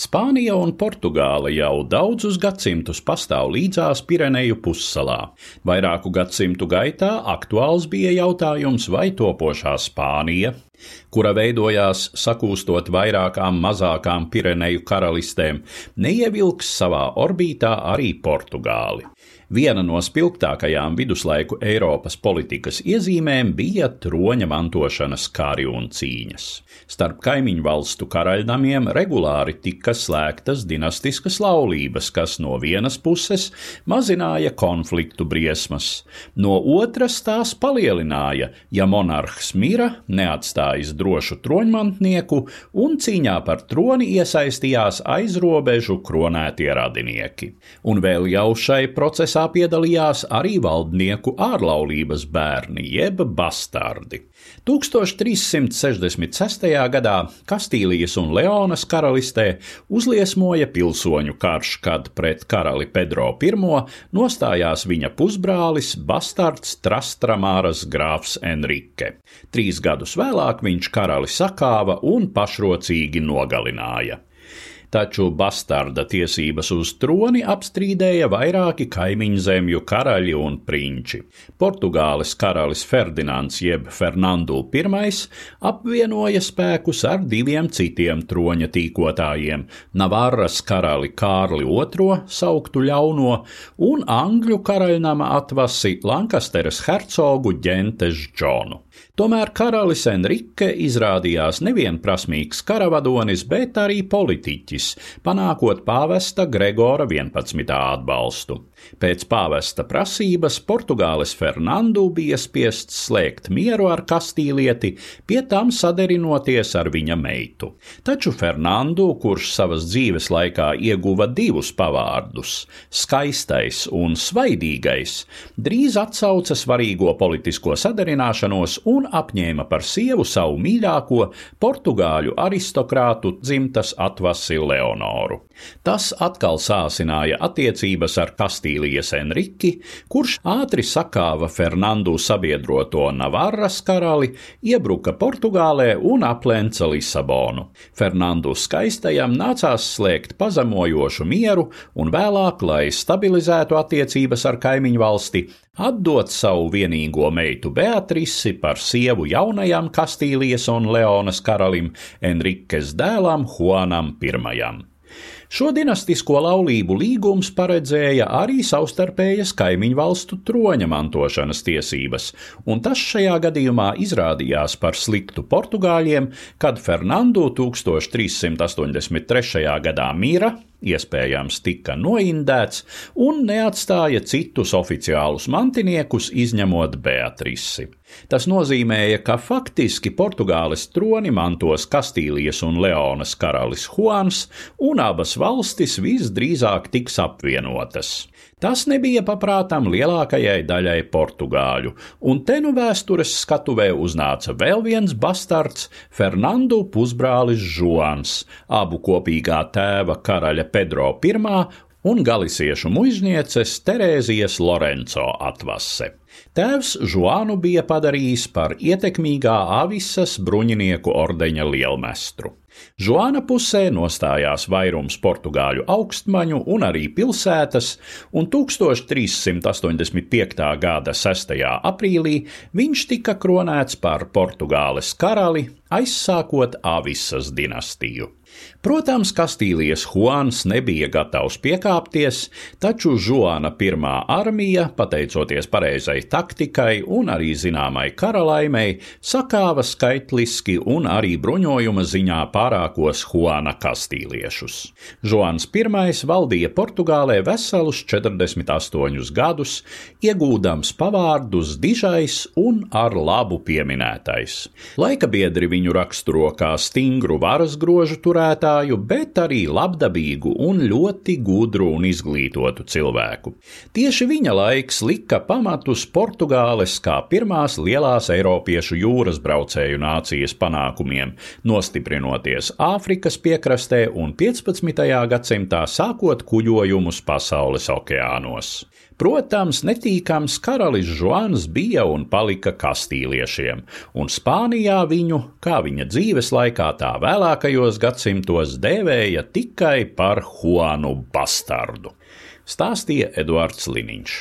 Spānija un Portugāla jau daudzus gadsimtus pastāv līdzās Pireneju pussalā. Vairāku gadsimtu gaitā aktuāls bija jautājums, vai topošā Spānija, kura veidojās sakūstot vairākām mazākām Pireneju karalistēm, neievilks savā orbītā arī Portugāli. Viena no spilgtākajām viduslaiku Eiropas politikas iezīmēm bija troņa mantošanas kari un cīņas. Starp kaimiņu valstu karaļnamiem regulāri tika slēgtas dinastiskas laulības, kas no vienas puses mazināja konfliktu briesmas, no otras tās palielināja, ja monarhs mira, neatstājis drošu troņmantnieku un cīņā par troni iesaistījās aizrobežu kronētie radinieki. Un vēl jau šai procesā piedalījās arī valdnieku ārlaulības bērni, jeb bastardi. 1366. gadā Kastīlijas un Leonas karalistē uzliesmoja pilsoņu karš, kad pret karali Pedro I nostājās viņa pusbrālis, bastards Trastramāras grāfs Enrique. Trīs gadus vēlāk viņš karali sakāva un pašrocīgi nogalināja taču bastarda tiesības uz troni apstrīdēja vairāki kaimiņu zemju karaļi un prinči. Portugāles karalis Ferdinands jeb Fernandu I apvienoja spēkus ar diviem citiem troņa tīkotājiem - Navarras karali Kārli II, sauktu ļauno, un Angļu karaļnama atvasi Lankasteres hercogu ģentes Džonu. Tomēr karalis Enrique izrādījās nevien prasmīgs karavadonis, bet arī politiķis, panākot pāvesta Gregora 11. atbalstu. Pēc pāvesta prasības Portugāles Fernandu bija spiests slēgt mieru ar Kastīlieti, pie tam saderinoties ar viņa meitu. Taču Fernandu, kurš savas dzīves laikā ieguva divus pavārdus - skaistais un svaidīgais, drīz atsauca svarīgo politisko sadarināšanos un apņēma par sievu savu mīļāko portugāļu aristokrātu dzimtas atvasi Leonoru. Tas atkal sāsināja attiecības ar Kastīlijas Enriki, kurš ātri sakāva Fernandu sabiedroto Navarras karali, iebruka Portugālē un aplenca Lisabonu. Fernandu skaistajam nācās slēgt pazemojošu mieru un vēlāk, lai stabilizētu attiecības ar kaimiņu valsti, atdot savu vienīgo meitu Beatrisi par sievu jaunajam Kastīlijas un Leonas karalim Enriques dēlam Juanam I. Šo dinastisko laulību līgums paredzēja arī savstarpējas kaimiņu valstu troņa mantošanas tiesības, un tas šajā gadījumā izrādījās par sliktu portugāļiem, kad Fernandu 1383. gadā mira iespējams tika noindēts un neatstāja citus oficiālus mantiniekus, izņemot Beatrisi. Tas nozīmēja, ka faktiski Portugāles troni mantos Kastīlijas un Leonas karalis Juans, un abas valstis visdrīzāk tiks apvienotas. Tas nebija paprātam lielākajai daļai portugāļu, un te nu vēstures skatuvē uznāca vēl viens bastards - Fernandu pusbrālis Žuans, abu kopīgā tēva karaļa Pedro I un galisiešu muiznieces Terēzijas Lorenco atvase. Tēvs Žuānu bija padarījis par ietekmīgā avisas bruņinieku ordeņa lielmestru. Žuāna pusē nostājās vairums portugāļu augstmaņu un arī pilsētas, un 1385. gada 6. aprīlī viņš tika kronēts par Portugāles karali, aizsākot Avisas dinastiju. Protams, Kastīlijas Juans nebija gatavs piekāpties, taču Žuana pirmā armija, pateicoties pareizai taktikai un arī zināmai karalaimei, sakāva skaitliski un arī bruņojuma ziņā pārākos Juana kastīliešus. Žuans I valdīja Portugālē veselus 48 gadus, iegūdams pavārdus dižais un ar labu pieminētais. Laika biedri viņu raksturo kā stingru varas grožu turētāju, bet arī labdabīgu un ļoti gudru un izglītotu cilvēku. Tieši viņa laiks lika pamatus Portugāles kā pirmās lielās Eiropiešu jūras braucēju nācijas panākumiem, nostiprinoties Āfrikas piekrastē un 15. gadsimtā sākot kuģojumus pasaules okeānos. Protams, netīkams karalis Žuans bija un palika kastīliešiem, un Spānijā viņu, kā viņa dzīves laikā tā vēlākajos gadsimtos, dēvēja tikai par Juanu Bastardu. Stāstīja Eduards Liniņš.